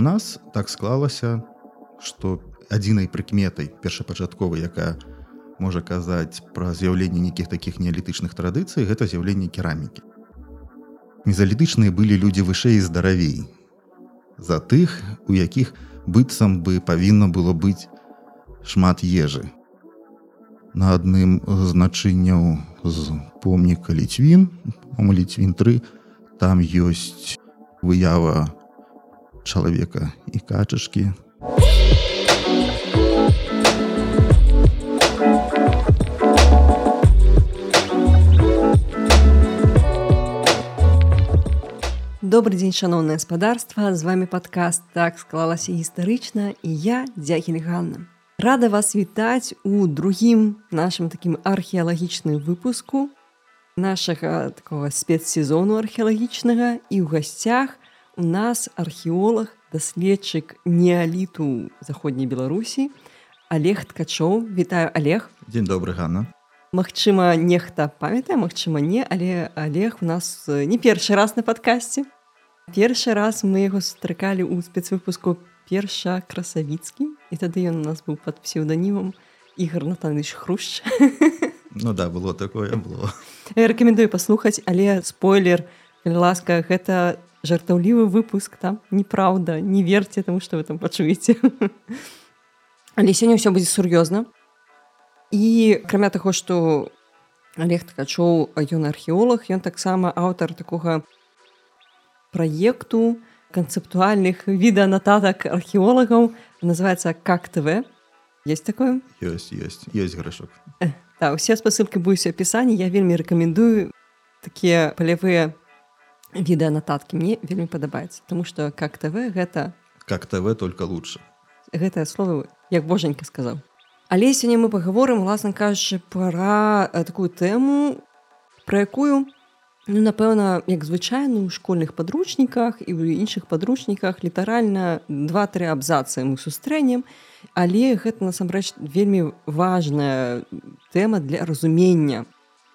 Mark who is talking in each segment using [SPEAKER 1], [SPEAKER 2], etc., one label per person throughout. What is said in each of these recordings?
[SPEAKER 1] нас так склалася што адзінай прыкметай першапачатковай якая можа казаць пра з'яўленне нейкіх такіх неалітычных традыцый гэта з'яўленне керамікі. Мезалітычныя былі людзі вышэй здаравей за тых у якіх быццам бы павінна было быць шмат ежы. На адным значэнняў з помніка ліцвін ліцвін 3 там ёсць выява чалавека і качачкі
[SPEAKER 2] Добрый дзень шаноўнае гаспадарства з вами падкаст так склалася гістарычна і я дзякель Ганна рада вас вітаць у другім нашым такім археалагічным выпуску нашага такого спецсезону археалагічнага і ў гасцях нас археолог даследчык неаліту заходняй беларусі олег ткачоў вітаю олег.
[SPEAKER 1] Дзень добрый Ганна.
[SPEAKER 2] Магчыма нехта памятае Мачыма не але олег у нас не першы раз на падкасці першы раз мы яго сустракалі ў спецвыпуску перша красавіцкі і тады ён у нас быў под псеўданімам ігор натаныч хрущ.
[SPEAKER 1] Ну да было такое было.
[SPEAKER 2] Я рекомендую паслухаць але спойлер ласка гэта жартаўлівы выпуск там неправда не верце таму што вы там пачуеце Але сёння ўсё будзе сур'ёзна. І акрамя таго што Олег ткачоў ён археолог ён таксама аўтар такога праекту канцэптуальных відэанататак археолагаў. Называется как тв есть такое?
[SPEAKER 1] Ёсць ёсць ёсць грашок
[SPEAKER 2] да, усе спасылкі будуць апісанні. Я вельмі рэкамендую такія палявыя відэанататкі мне вельмі падабаецца тому что как тв гэта
[SPEAKER 1] как тв только лучше.
[SPEAKER 2] Гэтае слово як божанька сказаў. Але сёння мы паговорым уласна кажучы пара такую тэму про якую Ну, напэўна як звычайна ў школьных падручніках і ў іншых падручніках літаральна два-тры абзацы мы сустрэнем але гэта насамрэч вельмі важная тэма для разумення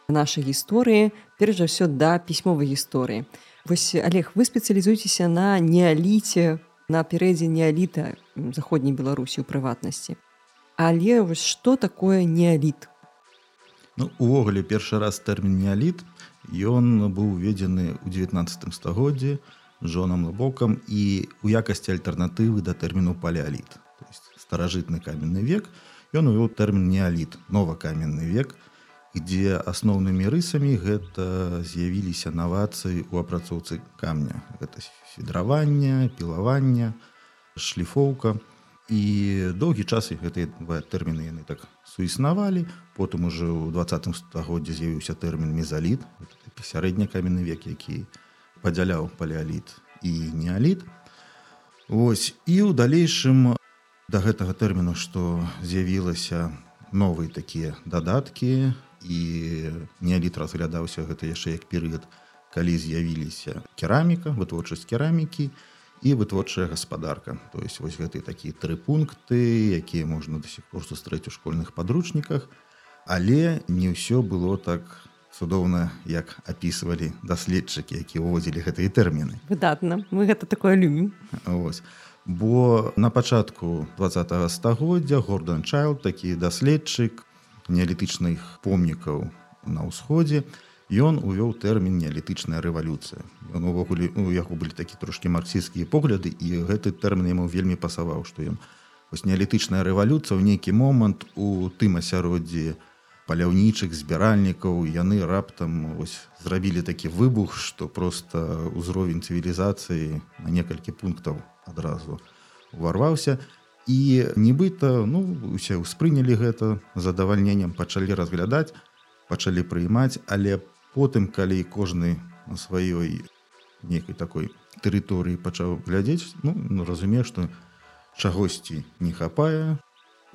[SPEAKER 2] нашай гісторыі перш за ўсё да пісьмовай гісторыі вось олег вы спецыялізуецеся на неаліце на перыядзе неаліта заходняй беларусі ў прыватнасці але вось што такое неаліт
[SPEAKER 1] ну увогуле першы раз тэрмін неаліт Ён быў уведзены ў 19 стагоддзі жонам лабокам і у якасці альтэрнатывы да тэрміну палеаліт старажытны каменны век ён увёў тэрмін неаліт новакаменны век дзе асноўнымі рысамі гэта з'явіліся навацыі ў апрацоўцы камня. Гэта федраванне пілавання шліфоўка. І доўгі час гэтыя два тэрміны яны так суіснавалі. Потым уже ў двадцатым стагоддзе з'явіўся тэрмін мезаліт сярэдні каменны век які падзяляў палеаліт і неаліт. Вось і ў далейшым да гэтага тэрміну што з'явілася новыя такія дадаткі і неаліт разглядаўся гэта яшчэ як перыяд калі з'явіліся кераміка вытворчасць керамікі і вытворчая гаспадарка. То есть вось гэты такія тры пункты якія можна до сих пор сустрэць у школьных падручніках. Але не ўсё было так цудоўна як апісвалі даследчыкі які ўводзілі гэтыя тэрміны.
[SPEAKER 2] Выдатна. Мы гэта такое любім.
[SPEAKER 1] Ось бо на пачатку два стагоддзя гордан чайл такі даследчык неалітычных помнікаў на ўсходзе ён увёў тэрмін неалітычная рэвалюцыя ён увогуле у яго былі такі трошкі марксійскія погляды і гэты тэрмін яму вельмі пасаваў што ён вось неалітычная рэвалюцыя ў нейкі момант у тым асяроддзі паляўнічых збіральнікаў яны раптам ось зрабілі такі выбух што просто ўзровень цывілізацыі на некалькі пунктаў адразу уварваўся і нібыта ну усе ўспрынялі гэта задавальненнем пачалі разглядаць пачалі прыймаць але по потым калі кожны на сваёй нейкай такой тэрыторыі пачаў глядзець ну, ну разумею што чагосьці не хапае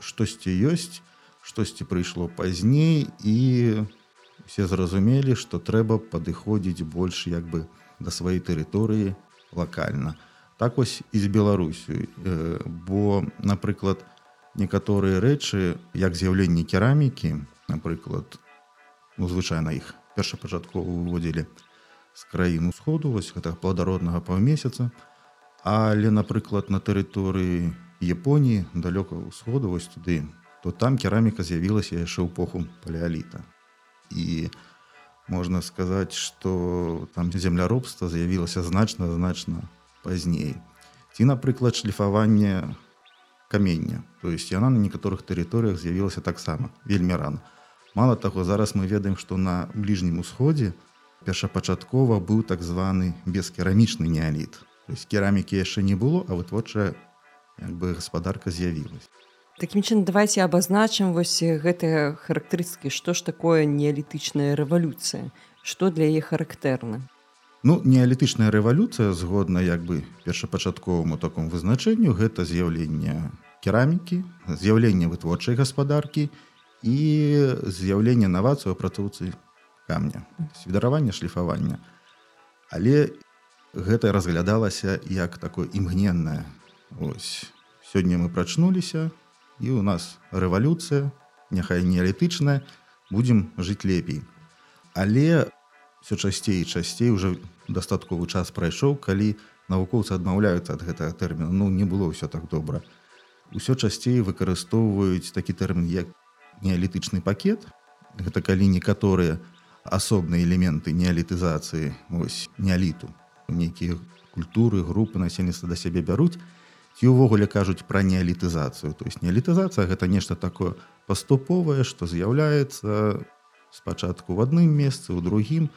[SPEAKER 1] штосьці ёсць штосьці прыйшло пазней і все зразумелі што трэба падыходзіць больш як бы да сваёй тэрыторыі лакальна так вось і з беларусю. Бо напрыклад некаторыя рэчы як з'яўленне керамікі напрыклад ну звычайна іх першапачаткова выводзілі з краін усходу вось гэтага пладароднага паўмесяца. Але напрыклад на тэрыторыі Японіі далёкага ўсходу вось туды то там кераміка з'явілася яшчэ эпоху палеаліта. І можна сказаць что там земляробства з'явілася значна значна пазней ці напрыклад шліфаванне камення то есть яна на некаторых тэрыторыях з'явілася таксама вельмі рано. Мало таго зараз мы ведаем что на бліжнім усходзе першапачаткова быў так званы бескерамічны неаліт. То есть керамікі яшчэ не было а вытворчая як бы гаспадарка з'явілась
[SPEAKER 2] таким чынам давайте абазначым вось гэтыя характарыстыкі што ж такое неалітычная рэвалюцыя? Што для яе характэрна
[SPEAKER 1] ну неалітычная рэвалюцыя згодна як бы першапачатковаму такому вызначэнню гэта з'яўленне керамікі з'яўленне вытворчай гаспадаркі і з'яўленне навацыю апрацоўцы камня свідаравання шліфавання. Але гэта разглядалася як такое імгненнае. Ось сёння мы прачнуліся і у нас рэвалюцыя няхай неалітычная будзем жыць лепей. Але все часцей часцей уже дастатковы час прайшоў калі навукоўцы адмаўляюцца ад гэтага тэрміна ну не было ўсё так добра. Усё часцей выкарыстоўваюць такі тэрмін як неалітычны пакет. Гэта калі некаторыя асобныя элементы неалітызацыі ось неаліту нейкія культуры групы насельніцтва да сябе бяруць ці ўвогуле кажуць пра неалітызацыю. То есть неалітызацыя гэта нешта такое паступовае што з'яўляецца спачатку в адным месцы у другім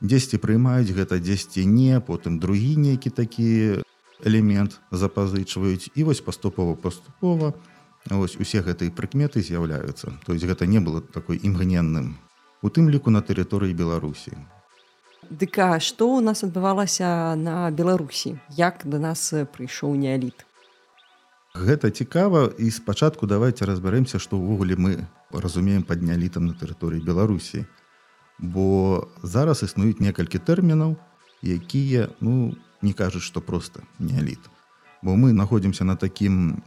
[SPEAKER 1] дзесьці прыймаюць гэта дзесьці не потым другі нейкі такі элемент запазычваюць і вось паступова паступова ось усе гэтыя прыкметы з'яўляюцца то есть гэта не было такой імгненным у тым ліку на тэрыторыі беларусі
[SPEAKER 2] Дык а што ў нас адбывалася на Беларусі, як да нас прыйшоў неаліт?
[SPEAKER 1] Гэта цікава і спачатку давайте разбярэмся, што ўвогуле мы разумеем пад неалітам на тэрыторыі Беларусі. Бо зараз існуюць некалькі тэрмінаў, якія ну, не кажуць, што проста неаліт. Бо мы находзімся на такім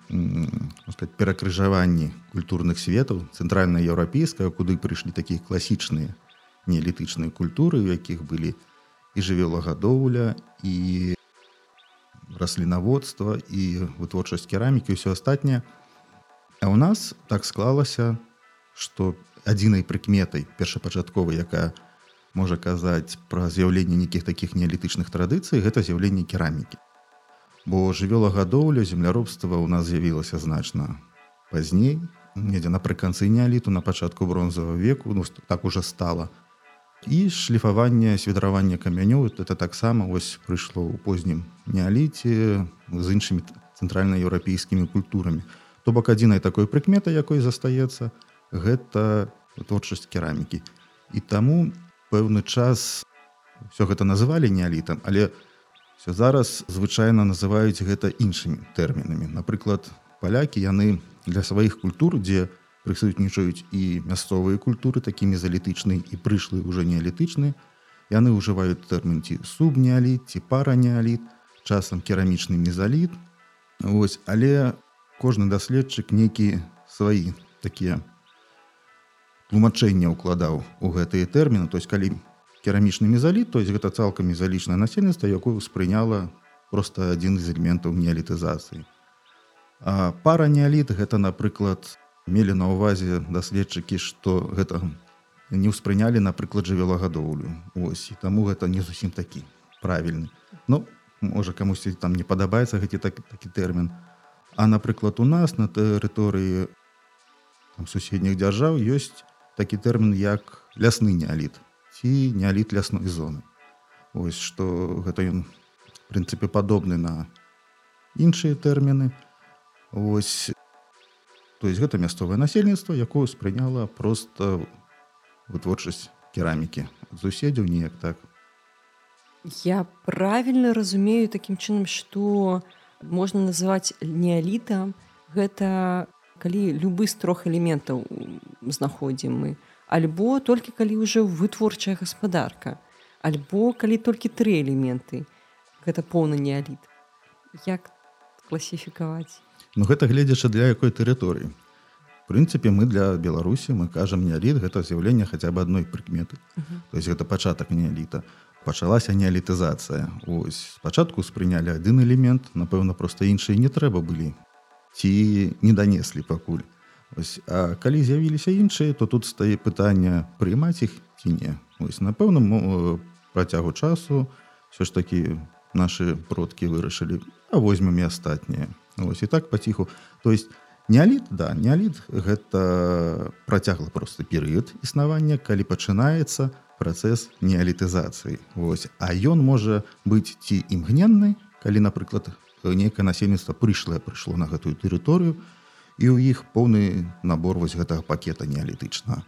[SPEAKER 1] сказать, перакрыжаванні культурных светаў, цэнтральна-еўрапейская, куды прыйшлі такія класічныя неалітычнай культуры, у якіх былі і жывёлагадоўля і раслінаводства і вытворчасць керамікі ўсё астатняе. А ў нас так склалася, што адзінай прыкметай першапачатковай, якая можа казаць пра з'яўленне нейкіх такіх неалітычных традыцый, гэта з'яўленне керамікі. Бо жывёлагадоўля земляробства ў нас з'явілася значна пазней, недзе напрыканцы неаліту на пачатку бронзавого веку ну, так уже стала і шліфаванне свідравання камянёў это таксама вось прыйшло ў познім неаліце з іншымі цэнтральна-еўрапейскімі культурамі то бок адзінай такой прыкмета якой застаецца гэта творчасць керамікі. І таму пэўны час все гэта называлі неалітам але все зараз звычайна называюць гэта іншымі тэрмінамі. Напрыклад палякі яны для сваіх культур дзе у прысутнічаюць і мясцовыя культуры такімі залітычнай і прышлы уже неалітычны яны ўжываюць тэрмін ці субнеаліт ці паранеаліт часам керамічны мезаліт. Вось але кожны даследчык нейкі свае такія тлумачэння ўкладаў у гэтыя тэрміны то есть калі керамічны мезаліт то есть гэта цалкам мезалічнае насельніцтва якое ўспрыняла просто адзін з элементаў неалітызацыі. Пара неаліт гэта напрыклад мелі на ўвазе даследчыкі што гэта не ўспрынялі напрыклад жывёлагадоўлю. Ось і таму гэта не зусім такі правільны. Ну можа камусьці там не падабаецца гэты так, такі тэрмін. А напрыклад у нас на тэрыторыі суседніх дзяржаў ёсць такі тэрмін як лясны неаліт ці неаліт лясной зоны. Ось што гэта ён прынцыпе падобны на іншыя тэрміны. Ось то есть гэта мясцовае насельніцтва якое спрыняла просто вытворчасць керамікі суседзяў неяк так.
[SPEAKER 2] Я правильно разумею таким чынам что можна называть неалітам. Гэта калі любы з трох элементаў знаходзім мы. Альбо толькі калі ўжо вытворчая гаспадарка. Альбо калі толькі тры элементы. Гэта поўны неаліт. Як класіфікаваць?
[SPEAKER 1] Ну гэта гледзячы для якой тэрыторыі. прынцыпе мы для беларусі мы кажам неаліт гэта з'яўленне хаця бы адной прыкметы. Uh -huh. то есть гэта пачатак неаліта. Пачалася неалітызацыя. Ось спачатку спрынялі адзін элемент напэўна проста іншыя не трэба былі ці не данеслі пакуль. Ось а калі з'явіліся іншыя то тут стае пытанне прыймаць іх ці не. Ось напэўна працягу часу все ж таки наши продкі вырашылі а возьмем і астатнія ось і так паціху. То есть неаліт да неаліт гэта працягла просто перыяд існавання калі пачынаецца працэс неалітызацыі. Вось а ён можа быць ці імгненны калі напрыклад нейкае насельніцтва прыйшлае прыйшло на гэтую тэрыторыю і ў іх поўны набор вось гэтага пакета неалітычна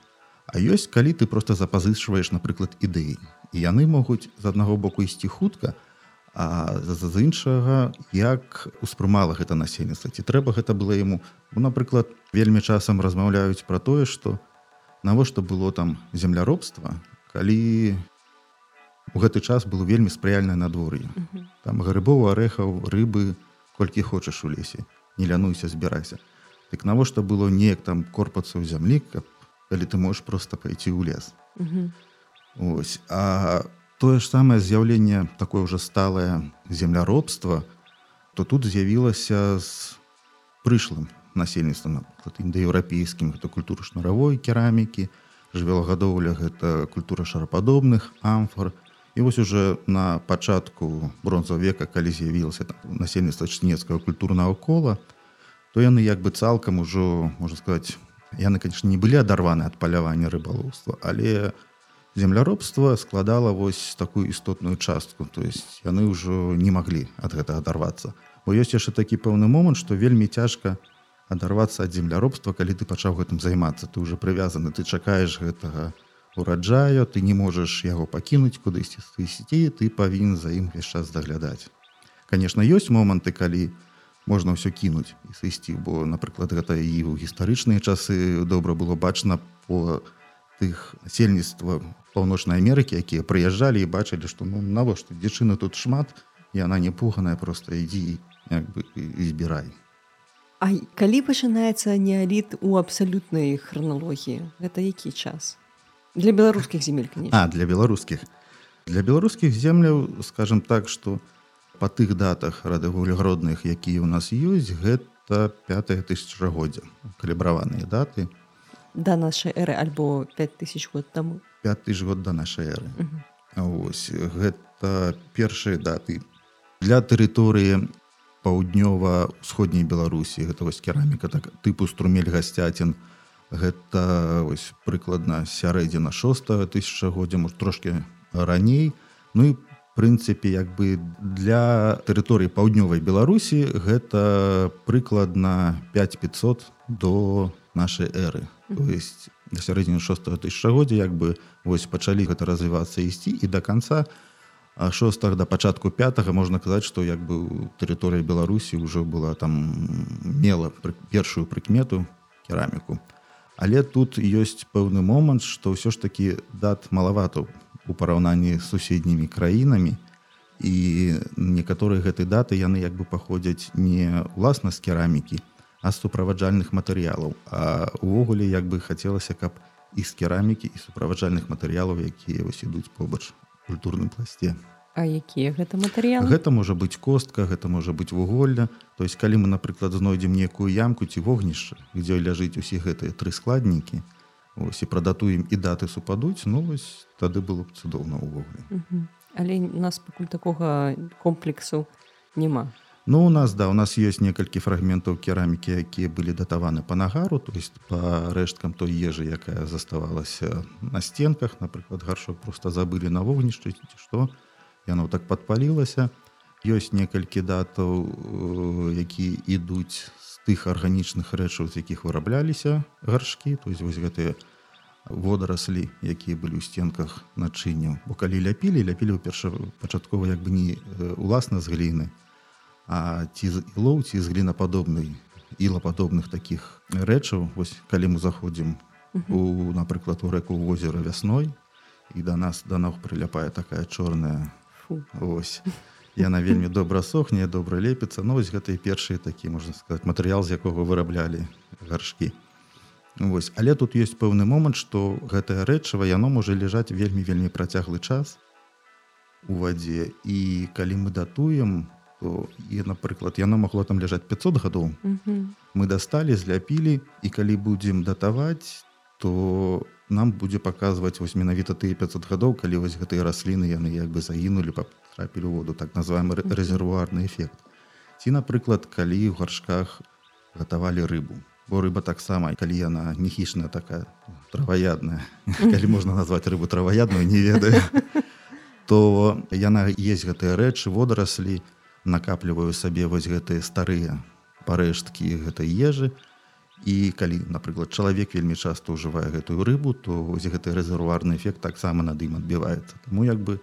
[SPEAKER 1] А ёсць калі ты просто запазычваеш напрыклад ідэі. І яны могуць з аднаго боку ісці хутка а з іншага як успрымала гэта насельніцтва ці трэба гэта было яму. Ну, напрыклад вельмі часам размаўляюць пра тое што навошта было там земляробства калі у гэты час было вельмі спрыяльнае надвор'е. Там грыбоў арэхаў рыбы колькі хочаш у лесе. Не лянуйся збірайся. Дык навошта было неяк там корпацца ў зямлі каб калі ты можаш просто пайти ў лес? Ось. А тое ж самае з'яўленне такое ўжо сталае земляробства то тут з'явілася з прышлым насельніцтвам індаеўрапейскім. Гэта культура шнаравой керамікі жывелагадоўля гэта культура шарападобных амфор і вось уже на пачатку бронза века калі з'явілася насельніцтва чнецкага культурнага кола то яны як бы цалкам ужо можна сказаць яны конечно не былі адарваны ад палявання рыбалоўства але земляробства складала вось такую істотную частку. То есть яны ўжо не маглі ад гэтага адарвацца бо ёсць яшчэ такі пэўны момант што вельмі цяжка адарвацца ад земляробства калі ты пачаў гэтым займацца ты уже прывязаны ты чакаеш гэтага ураджаю ты не можаш яго пакінуць кудысьці сысці ты павінен за ім весь час даглядаць конечно ёсць моманты калі можна ўсё кінуць і сысці бо напрыклад гэта і ў гістарычныя часы добра было бачна по тых насельніцтва паўночнай Амерыкі якія прыязджалі і бачылі што ну навошта дзічыны тут шмат і она не пуганая просто ідзі бы збірай.
[SPEAKER 2] А калі пачынаецца неаліт у абсалютнай храналогіі? Гэта які час для беларускіх земель
[SPEAKER 1] а для беларускіх для беларускіх земляў скажем так что по тых датах радавуглегродных якія у нас ёсць гэта 5 тысячагоддзя калібраваныя даты.
[SPEAKER 2] Да нашай эры альбо 5000 год таму.
[SPEAKER 1] 5 тысяч год до нашай эры. Ось гэта першыя даты. Для тэрыторыі паўднёва-сходняй беларусі гэта вось кераміка так тыпу струмель гасцяцін гэта ось прыкладна сярэдзіна 6 тысячагоддзя может трошки раней. Ну і прынцыпе як бы для тэрыторыі паўднёвай беларусі гэта прыкладна 5500 до нашай эры. То есть да сярэдзіны 6 тысячагоддзя як бы вось пачалі гэта развівацца ісці і до конца шостых да пачатку 5 можна казаць што як бы тэрыторыя беларусі ўжо была там мела першую прыкмету кераміку але тут ёсць пэўны момант што ўсё ж такі дат малавато у параўнанні з суседнімі краінамі. І некаторыя гэтай даты яны як бы паходзяць не ўласна з керамікі а суправаджальных матэрыялаў. А увогуле як бы хацелася каб і з керамікі і суправаджальных матэрыялаў якія вось ідуць побач культурным пласце
[SPEAKER 2] А якія гэта матэрыялы?
[SPEAKER 1] Гэта можа быць костка гэта можа быць вуголля то есть калі мы напрыклад знойдзем некую ямку ці вогнішча дзе ляжыць усе гэтыя тры складнікі ось і прадатуем і даты супадуць ну вось тады было б цудоўна ўвогуле.
[SPEAKER 2] Але у нас пакуль такога комплексу няма.
[SPEAKER 1] Ну у нас да у нас ёсць некалькі фрагментаў керамікі якія былі датаваны па нагару то есть по рэшткам той ежы якая заставалася на сценках. Напрыклад гаршок просто забылі на вогнішчы ці што яно так падпалілася ёсць некалькі датаў які ідуць з тых арганічных рэчаў з якіх вырабляліся гаршкі. То есть вось гэтыя водараслі якія былі ў сценках начынняў бо калі ляпілі ляпілі ў перша пачаткова як бы не уласна з гліны а ці з ілоў ці з глінападобнай ілападобных таких рэчаў. Вось калі мы заходзім у напрыклад у рэку возера вясной і да нас да ног прыляпае такая чорная ось. Яна вельмі добра сохне добра лепіцца. Но вось гэтыя першыя такі можна сказать матэрыял з якога выраблялі гаршкі. Вось. Але тут ёсць пэўны момант што гэтае рэчыва яно можа ляжаць вельмі вельмі працяглы час у вадзе. І калі мы датуем то і напрыклад яно магло там ляжаць 500 гадоў.
[SPEAKER 2] Мгм.
[SPEAKER 1] мы дасталі зляпілі і калі будзем датаваць то нам будзе паказваць вось менавіта тыя 500 гадоў калі вось гэтыя расліны яны як бы загінулі патрапілі ў воду. Так называемый рэзервуарны эфект. Ці напрыклад калі ў гаршках гатавалі рыбу. Бо рыба таксама калі яна не хішная такая траваядная калі можна назваць рыбу траваядную не ведаю то яна есть гэтыя рэчы водораслі накапліваю сабе вось гэтыя старыя парэшткі гэтай ежы і калі напрыклад чалавек вельмі часта ўжывае гэтую рыбу то вось гэты рэзервуарны эфект таксама над ім адбіваецца. Тому як бы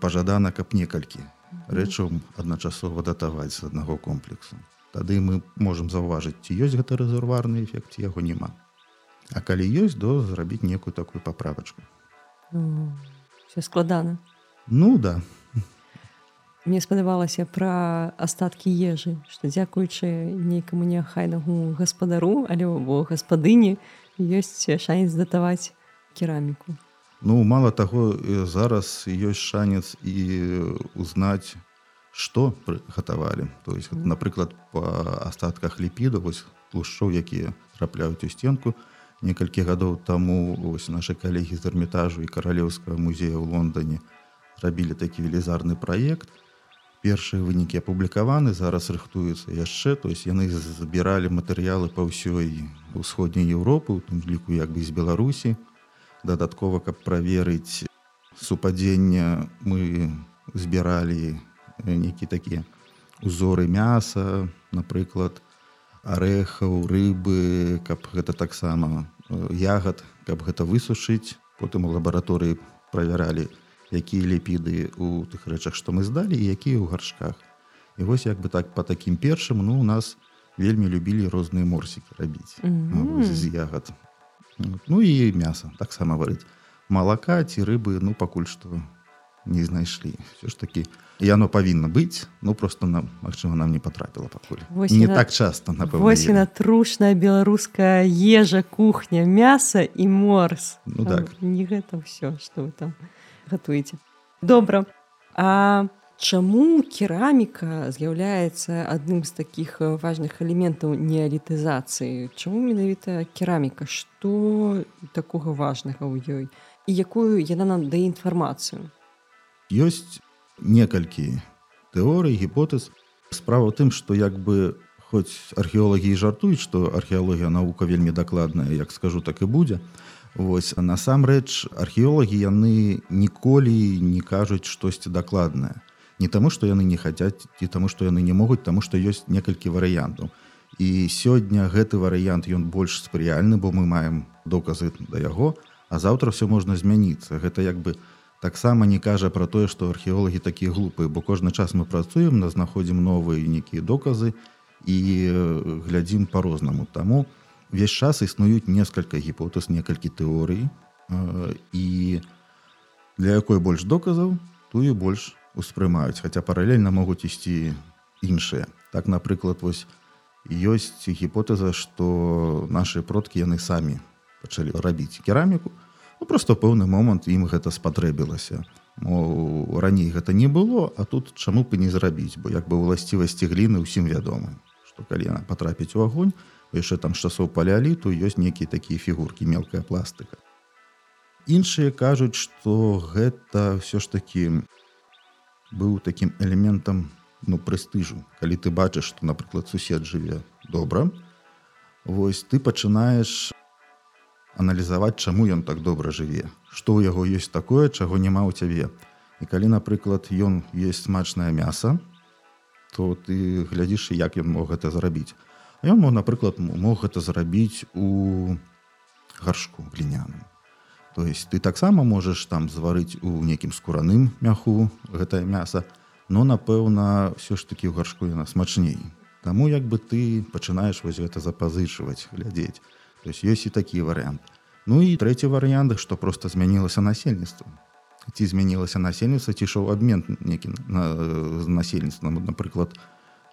[SPEAKER 1] пажадана каб некалькі рэчаў адначасова датаваць з аднаго комплексу. Тады мы можемм заўважыць ці ёсць гэты рэзервуарны эфект яго няма. А калі ёсць то зрабіць некую такую паправачку.
[SPEAKER 2] Все складана.
[SPEAKER 1] ну да
[SPEAKER 2] Мне спадабалася пра астаткі ежы, што дзякуючы нейкаму неахайнаму гаспадару, але бо гаспадыні ёсць шанец датаваць кераміку.
[SPEAKER 1] Ну мало таго зараз ёсць шанец і узнаць што прыгатавалі то есть
[SPEAKER 2] Мгм.
[SPEAKER 1] напрыклад по астатках ліпіду вось тлушчоў якія трапляюць у сценку некалькі гадоў таму вось нашы калегі з эрмітажу і каралеўскага музея ў Лондоне рабілі такі велізарны праект першыя вынікі апублікаваны зараз рыхтуюцца яшчэ то есть яны збіралі матэрыялы па ўсёй усходняй Еўропы у тым ліку як бы з Беларусі. Дадаткова каб праверыць супадзення мы збіралі э, нейкі такія узоры мяса напрыклад арэхаў рыбы каб гэта таксама э, ягад каб гэта высушыць. Потым у лабараторыі правяралі якія ліпіды у тых рэчах што мы здалі і якія ў гаршках і вось як бы так по такім першым ну у нас вельмі любілі розныя морсікі рабіць
[SPEAKER 2] Мгм.
[SPEAKER 1] вось з ягад ну і мяса таксама варыць малака ці рыбы ну пакуль што не знайшлі все ж таки яно павінна быць ну просто нам магчыма нам не потрапіла пакуль
[SPEAKER 2] Вось
[SPEAKER 1] не
[SPEAKER 2] яна-
[SPEAKER 1] так часто напэўна,
[SPEAKER 2] Вось
[SPEAKER 1] едзе.
[SPEAKER 2] яна трушная беларуская ежа, кухня, мяса і морс.
[SPEAKER 1] Ну
[SPEAKER 2] Там
[SPEAKER 1] так.
[SPEAKER 2] Не гэта ўсё, што вы там гатуеце. Добра. А чаму кераміка з'яўляецца адным з такіх э, важных элементаў неалітызацыі? Чаму менавіта кераміка? Што такога важнага ў ёй? І якую яна нам дае інфармацыю?
[SPEAKER 1] ёсць некалькі тэорый гіпотэз справа тым што як бы хоць археолагі жартуюць што археалогія навука вельмі дакладная як скажу так і будзе Вось насамрэч археолагі яны ніколі не кажуць штосьці дакладнае. Не таму што яны не хацяць ці таму што яны не могуць таму што ёсць некалькі варыянтаў. І сёння гэты варыянт ён больш спрыяльны бо мы маем доказы да яго а заўтра все можна змяніцца. Гэта як бы таксама не кажа пра тое што археолагі такія глупыя бо кожны час мы працуем на знаходзім новыя нейкія доказы і э, глядзім по-рознаму таму весь час існуюць некалькі гіпотэз некалькі тэорый і для якой больш доказаў тую больш успрымаюць хаця паралельна могуць ісці іншыя так напрыклад вось ёсць гіпотэза што нашы продкі яны самі пачалі рабіць кераміку. Ну, просто пэўны момант ім гэта спатрэбілася Мо, раней гэта не было а тут чаму бы не зрабіць бо як бы ўласцівасці гліны ўсім вядома што калі яна патрапіць у агонь яшчэ там з часоў палеаліту ёсць нейкія такія фігуркі мелкая пластыка. Іншыя кажуць што гэта ўсё ж такі быў такім элементам ну прэстыжу. Калі ты бачыш што напрыклад сусед жыве добра вось ты пачынаеш аналізаваць чаму ён так добра жыве. Што ў яго ёсць такое чаго няма ў цябе. І калі напрыклад ён есть смачнае мяса то ты глядзіш як ён мог гэта зрабіць ён мог напрыклад мог гэта зрабіць у гаршку гліняным то есть ты таксама можаш там зварыць у нейкім скураным мяху гэтае мяса но напэўна все ж таки ў гаршку яна смачней. Таму як бы ты пачынаеш вось гэта запазычваць глядзець. То есть ёсць і такі варыянт. Ну і трэці варыянт што просто змянілася насельніцтва ці змянілася насельніцтва ці ішоў абмен некі на, з насельніцтвам. Напрыклад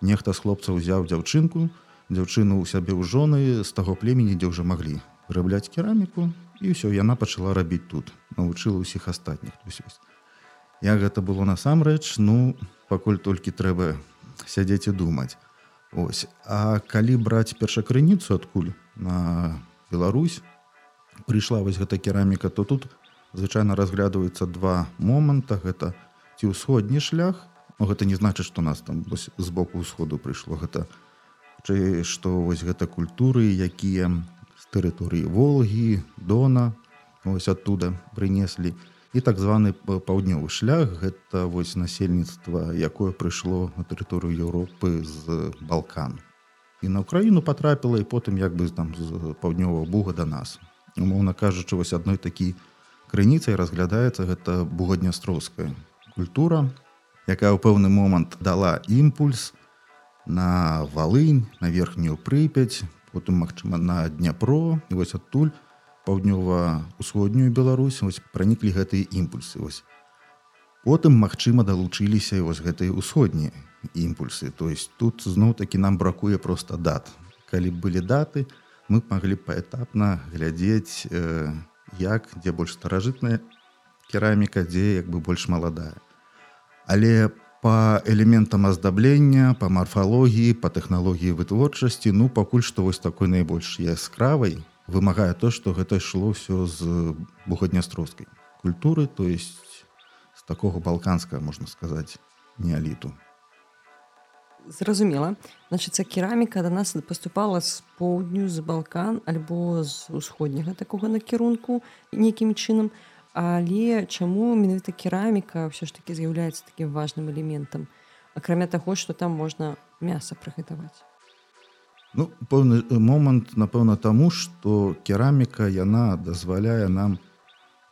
[SPEAKER 1] нехта з хлопцаў узяў дзяўчынку дзяўчыну ў сябе ў жоны з таго племені дзе ўжо маглі вырабляць кераміку і ўсё яна пачала рабіць тут навучыла ўсіх астатніх. Як гэта было насамрэч? Ну пакуль толькі трэба сядзець і думаць. Ось а калі браць першакрыніцу адкуль на Беларусь прыйшла вось гэта кераміка то тут звычайна разглядваецца два моманта. Гэта ці ўсходні шлях но гэта не значыць што нас там з боку ўсходу прыйшло гэта што вось гэта культуры якія з тэрыторыі волгі дона ось оттуда прынеслі. І так званы паўднёвы шлях гэта вось насельніцтва якое прыйшло на тэрыторыю Еўропы з балкан. І на ўкраіну потрапіла і потым як бы там з паўднёвага буга да нас. Умоўна кажучы вось адной такі крыніцай разглядаецца гэта бугаднястроўская культура якая ў пэўны момант дала імпульс на валынь на верхнюю прыпяць потым магчыма на дняпро. І вось адтуль паўднёва-усходнюю Беларусь вось праніклі гэтыя імпульсы вось. Потым магчыма далучыліся вось гэтыя ўсходнія імпульсы. То есть тут зноў такі нам бракуе просто дат. Калі былі даты мы маглі паэтапна глядзець э, як дзе больш старажытная кераміка дзе як бы больш маладая. Але по элементам аздаблення по марфалогіі по тэхналогіі вытворчасці ну пакуль што вось такой найбольш яскравай вымагае то што гэта ішло ўсё з бугаднястроўскай культуры то есть з такого балканска можна сказаць неаліту.
[SPEAKER 2] Зразумела. Значыцца кераміка да нас паступала з поўдню з балкан альбо з усходняга такога накірунку нейкім чынам але чаму менавіта кераміка ўсё ж таки з'яўляецца такім важным элементам акрамя таго што там можна мяса прыгатаваць
[SPEAKER 1] ну пэўны момант напэўна таму што кераміка яна дазваляе нам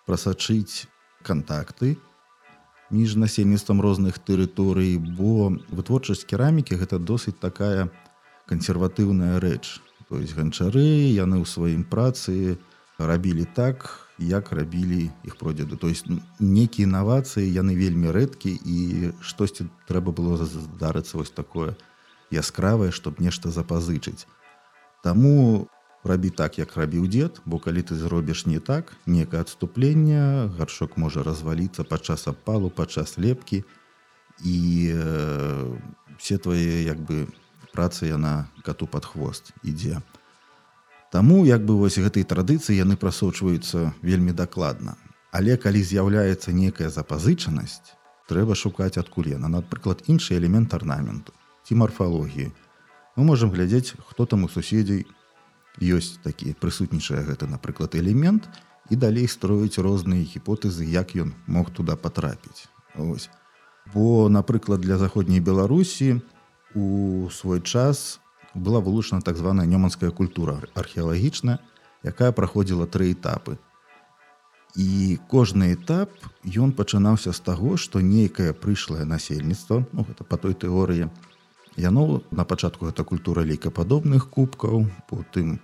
[SPEAKER 1] прасачыць кантакты між насельніцтвам розных тэрыторый бо вытворчасць керамікі гэта досыць такая кансерватыўная рэч. То есть ганчары яны ў сваім працы рабілі так як рабілі іх продзеды то есть нейкія інавацыі яны вельмі рэдкі і штосьці трэба было здарыцца вось такое яскравае чтоб нешта запазычыць. Таму рабі так як рабіў дзед бо калі ты зробіш не так некае адступленне гаршок можа разваліцца падчас апалу падчас лепкі і э, все твае як бы працы яна кату под хвост ідзе Таму як бы вось гэтай традыцыі яны прасочваюцца вельмі дакладна. Але калі з'яўляецца некая запазычанасць трэба шукаць адкуль яна напрыклад іншы элемент арнаменту ці марфалогіі. Мы можемм глядзець хто там у суседзей. Ёсць такі прысутнічае гэта напрыклад элемент і далей строіць розныя гіпотэзы як ён мог туда потрапіць ось. Бо напрыклад для заходняй беларусі у свой час была вылучана так званая нёманская культура археалагічная якая праходзіла тры этапы і кожны этап ён пачынаўся з таго што нейкае прыйшлае насельніцтва ну, гэта по той тэорыі Яно на пачатку гэта культура лейкападобных кубкаў, потым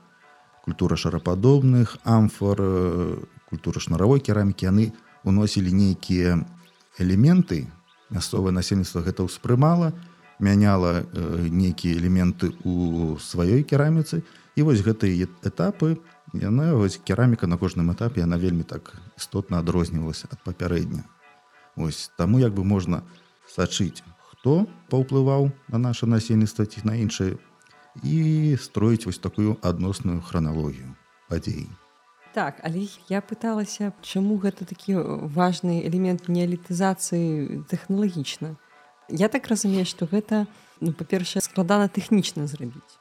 [SPEAKER 1] культура шарападобных, амфор, культура шнаравой керамікі яны уносілі нейкія элементы. мясцовае насельніцтва гэта ўспрымала, мяняла э, нейкія элементы ў сваёй кераміцы. І вось гэтыя этапы яна вось кераміка на кожным этапе яна вельмі так істотна адрознівалася ад папярэдня. Вось таму як бы можна сачыць хто паўплываў на наше насельніцтва ці на іншае і строіць вось такую адносную храналогію падзей.
[SPEAKER 2] Так, але я пыталася, чаму гэта такі важны элемент неалітызацыі тэхналагічна. Я так разумею, што гэта ну, па-першае складана тэхнічна зрабіць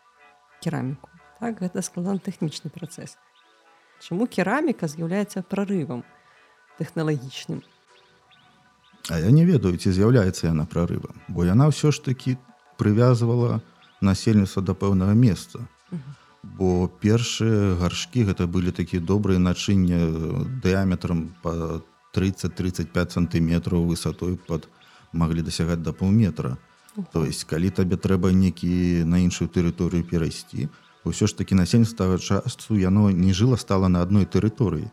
[SPEAKER 2] кераміку. Так гэта складан тэхнічны працэс. Чаму кераміка з'яўляецца прарывам тэхналагічным?
[SPEAKER 1] А я не ведаю ці з'яўляецца яна прарывам бо яна ўсё ж таки прывязвала насельніцтва да пэўнага месца бо першыя гаршкі гэта былі такія добрыя начыння дыаметрам по 30-35 сантиметраў высотой под маглі дасягаць да паўметра. То есть калі табе трэба некі на іншую тэрыторыю перайсці ўсё ж таки насельніцтва часу яно не жыла стала на адной тэрыторыі.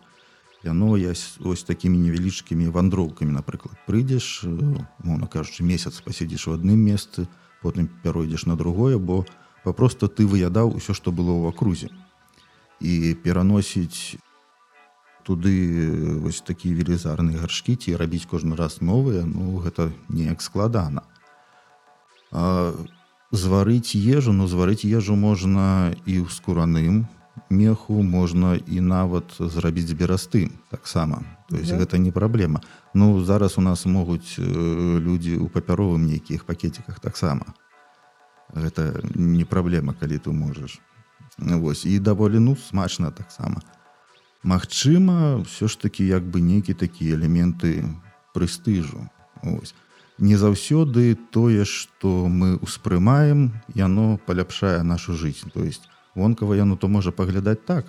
[SPEAKER 1] Яно я ось такімі невялічкімі вандроўкамі напрыклад прыйдзеш моўна кажучы месяц паседзіш у адным месцы потым пяройдзеш на другое бо папросту ты выядаў усё што было ў акрузе. І пераносіць туды вось такія велізарныя гаршкі ці рабіць кожны раз новыя ну гэта неяк складана. А, зварыць ежу ну зварыць ежу можна і ў скураным меху можна і нават зрабіць берасты таксама. То есть да. гэта не праблема. Ну зараз у нас могуць людзі ў папяровым нейкіх пакетиках таксама. Гэта не праблема калі ты можаш. Вось і даволі ну смачна таксама Магчыма все ж таки як бы нейкі такія элементы прэстыжу. Ось не заўсёды тое што мы ўспрымаем яно паляпшае нашу жизнь то есть вонкава яно то можа паглядаць так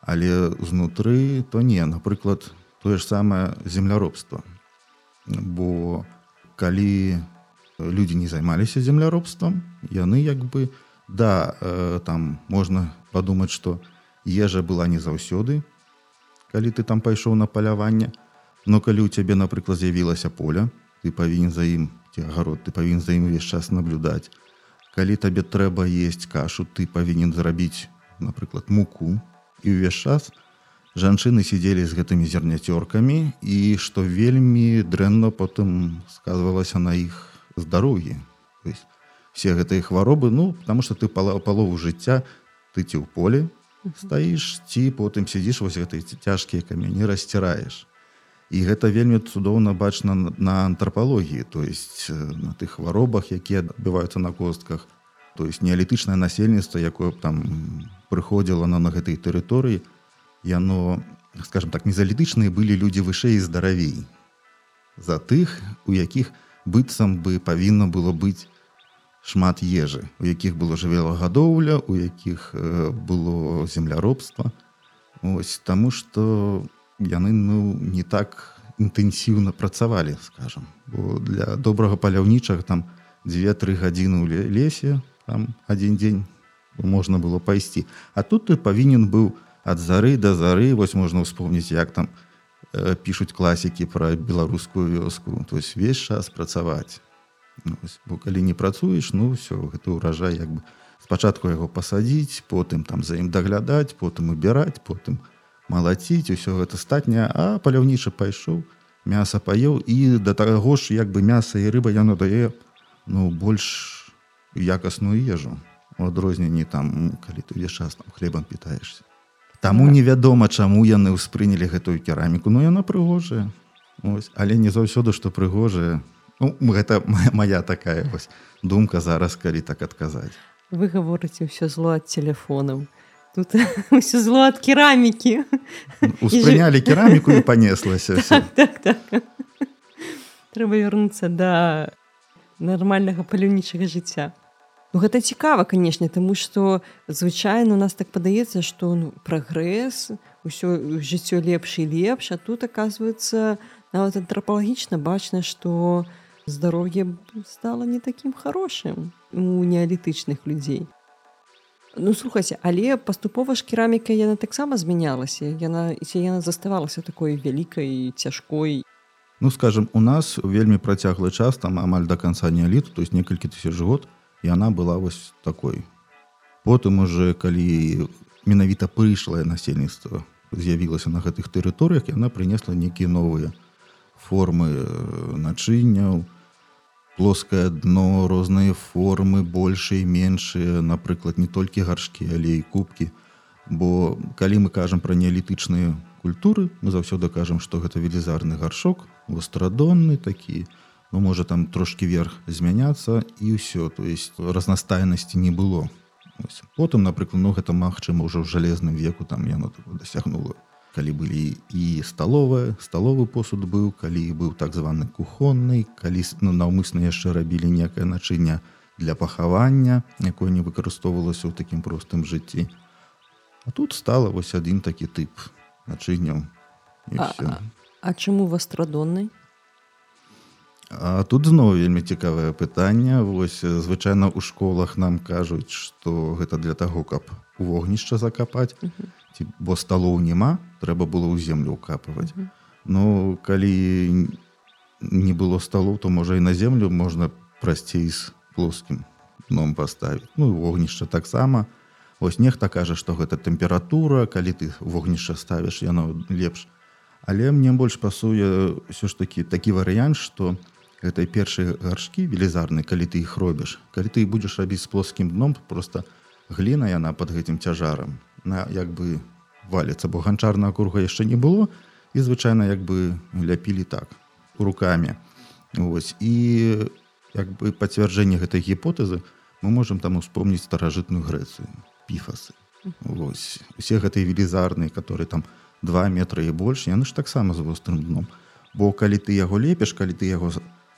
[SPEAKER 1] але знутры то не. Напрыклад тое ж самае земляробства. Бо калі людзі не займаліся земляробствам яны як бы да э, там можна падумаць што ежа была не заўсёды калі ты там пайшоў на паляванне. Но калі у цябе напрыклад з'явілася поля ты павінен за ім ці агарод ты павінен за ім увесь час наблюдаць. Калі табе трэба есть кашу ты павінен зрабіць напрыклад муку. І ўвесь час жанчыны сидзелі з гэтымі зерняцёркамі і што вельмі дрэнна потым сказывалася на іх здароўі все гэтыя хваробы ну потому что ты пала палову жыцця ты ці ў поле стаіш ці потым сядзіш вось гэтай цяжкія камяні расціраеш і гэта вельмі цудоўна бачна на антрапалогіі то есть на тых хваробах якія адбываюцца на костках. То есть неалітычнае насельніцтва якое там прыходзіла на на гэтай тэрыторыі яно скажем так мезалітычныя былі людзі вышэй і здаравей за тых у якіх быццам бы павінна было быць шмат ежы у якіх было жывелагадоўля у якіх было земляробства. Ось таму что у яны ну не так інтэнсіўна працавалі скажем бо для добрага паляўнічага там две-тры гадзіны ў лесе там один дзень можна было пайсці. А тут ты павінен быў ад зары да зары вось можна ўспомніць як там э, пішуць класікі пра беларускую вёску. То есть весь час працаваць бо калі не працуеш ну все гэта ўражай як бы спачатку яго пасадзіць потым там за ім даглядаць потым убіраць потым малаціць усё гэта статня а паляўнічы пайшоў мяса паеў і да таго ж як бы мяса і рыба яно дае ну больш якасную ежу. У адрозненні там калі ты ўвесь час там хлебам пітаешься Таму невядома чаму яны ўспрынялі гэтую кераміку ну яна прыгожая. Ось але не заўсёды што прыгожая ну, гэта моя такая вось думка зараз калі так адказаць
[SPEAKER 2] вы гаворыце ўсё зло ад телефонам Тут все зло от керамікі.
[SPEAKER 1] Успрынялі кераміку і панеслася.
[SPEAKER 2] Так, так, так. Трэба вярнуцца да нармальнага паляўнічага жыцця. Ну, гэта цікава, канешне, таму што звычайна у нас так падаецца, што ну, прагрэс, усё жыццё лепш і лепш, а тут аказваецца нават антрапалагічна бачна, што здароўе стала не такім хорошым у неалітычных людзей. Ну слухайце, але паступова ж кераміка яна таксама змянялася. Яна яна заставалася такой вялікай цяжкой.
[SPEAKER 1] Ну скажем, у нас вельмі працяглы час там амаль да канца неаліту, то есть некалькі тысяч год яна была вось такой. Потым уже калі менавіта прыйшлае насельніцтва з'явілася на гэтых тэрыторыях, яна прынесла нейкія новыя формы начынняў, плоскае дно розныя формы большыя меншыя напрыклад не толькі гаршкі але і кубкі бо калі мы кажам пра неалітычныя культуры мы заўсёды кажам што гэта велізарны гаршок вострадонны такі. Ну можа там трошки верх змяняцца і ўсё то есть разнастайнасці не было. Ось. потым напрыклад ну гэта магчыма ўжо ў жалезным веку там яно дасягнула калі былі і сталовая сталовы посуд быў калі быў так званы кухонны калі ну, наўмысна яшчэ рабілі некае начынне для пахавання якое не выкарыстоўвалася ў такім простым жыцці. А тут стала вось адзін такі тып начынняў
[SPEAKER 2] а, а, а чаму вастрадонны
[SPEAKER 1] А тут зноў вельмі цікавае пытанне. Вось звычайна ў школах нам кажуць што гэта для таго каб у вогнішча закапаць. Ці бо сталоў няма трэба было ў землю ўкапываць mm -hmm. Ну калі не было сталоў то можа і на землю можна прасцей з плоскім дном паставіць Ну вогнішча таксама ось нехта кажа што гэта тэмпература калі ты вогнішча ставіш яно лепш. Але мне больш пасуе ўсё ж такі такі варыянт што гэтай першай гаршкі велізарны калі ты іх робіш калі ты будзеш рабіць з плоскім дном просто гліна яна под гэтым цяжарам на як бы валіцца бо ганчарнага круга яшчэ не было. І звычайна як бы ляпілі так руками ось. І як бы пацвярджэнне гэтай гіпотэзы мы можемм там успомніць старажытную грэцыю піфасы. Вось усе гэтыя велізарныя которые там два метры і больш яны ж таксама з вострым дном. Бо калі ты яго лепіш калі ты яго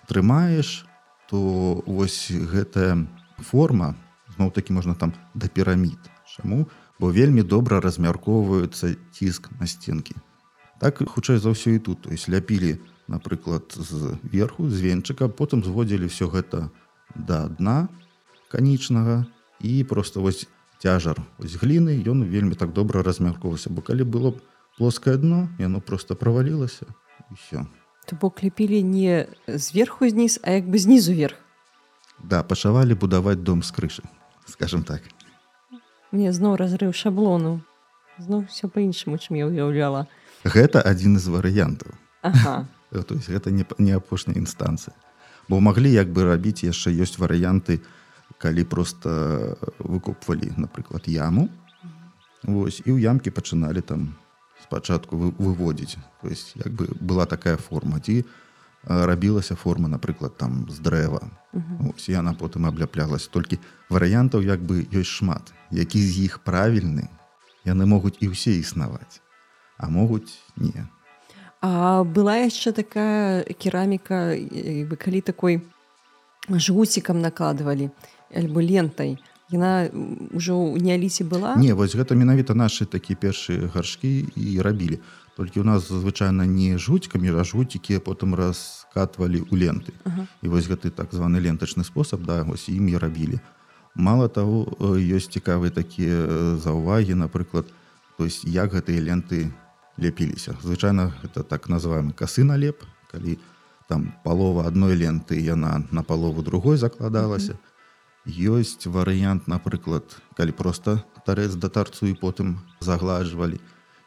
[SPEAKER 1] трымаеш то вось гэтая форма зноў такі можна там да пірамід. Чаму бо вельмі добра размяркоўваюцца ціск на стенкі так хутчэй за ўсё і тут. То есть ляпілі напрыклад з верху з венчыка потым зводзілі все гэта да дна канічнага і просто вось цяжар ось гліны ён вельмі так добра размяркоўваўся бо калі было б плоскае дно яно просто правалілася все
[SPEAKER 2] то бок лепілі не зверху зніз а як бы знізу вверх
[SPEAKER 1] да пашавалі будаваць дом з крышы скажем так
[SPEAKER 2] мне зноў разрыў шаблону. Зноў все по-іншаму чым я уяўляла
[SPEAKER 1] гэта адзін з варыянтаў.
[SPEAKER 2] Ага.
[SPEAKER 1] то есть гэта не не апошняя інстанцыя. Бо маглі як бы рабіць яшчэ ёсць варыянты калі просто выкопвалі напрыклад яму. Вось і ў ямкі пачыналі там спачатку выводзіць. То есть як бы была такая форма ці рабілася форма напрыклад там з дрэва ось яна потым абляплялась толькі варыянтаў як бы ёсць шмат. Які з іх правільны яны могуць і ўсе існаваць а могуць не
[SPEAKER 2] а была яшчэ такая кераміка бы калі такой жгуцікам накладывалі альбо лентай яна ўжо ў неаліце была
[SPEAKER 1] не вось гэта менавіта нашы такі першыя гаршкі і рабілі толькі у нас звычайна не жуцькамі а жгуцікі потым раскатвалі ў ленты. Ага. і вось гэты так званы лентачны спосаб да вось імі рабілі мало того ёсць цікавыя такія заўвагі напрыклад то есть як гэтыя ленты ляпіліся звычайна это так называемый касы налеп калі там палова адной ленты яна на палову другой закладалася mm -hmm ёсць варыянт напрыклад калі просто тарэц да тарцу і потым загладжвалі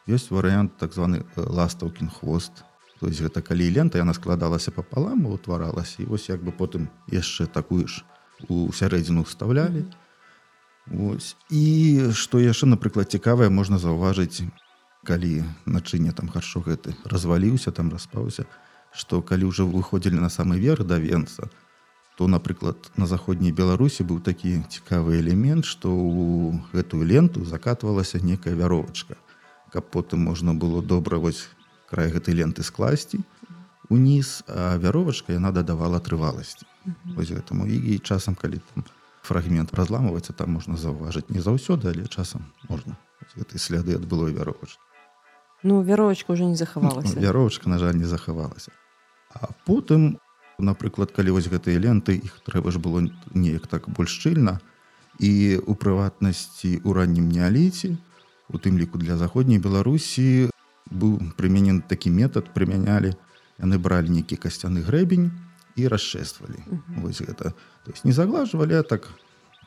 [SPEAKER 1] ёсць варыянт так званы э, ластаўкін хвост. То есть гэта калі лента яна складалася папалам утваралася і вось як бы потым яшчэ такую ж у сярэдзіну вставлялі ось і што яшчэ напрыклад цікавае можна заўважыць калі начыне там харшо гэты разваліўся там распаўся што калі ўжо выходзілі на самы верх да венца то напрыклад на заходняй беларусі быў такі цікавы элемент што ў гэтую ленту закатвалася некая вяровачка каб потым можна было добра вось край гэтай ленты скласці уніз а вяровачка яна дадавала трываласці. Вось гэтаму. І часам калі там фрагмент разламваецца там можна заўважыць. Не заўсёды але часам можна. Гэтай сляды ад было вяровач
[SPEAKER 2] ну вяровачка уже не захавалася.
[SPEAKER 1] Ну, вяровачка на жаль не захавалася. А потым напрыклад калі вось гэтыя ленты іх трэба ж было неяк так больш шчыльна і у прыватнасці ў раннім неаліце у тым ліку для заходняй беларусі. Быў прыменен такі метад прымянялі яны бралі нейкі касцяны грэбень і расчэствалі. Вось гэта. То есть не заглажвалі так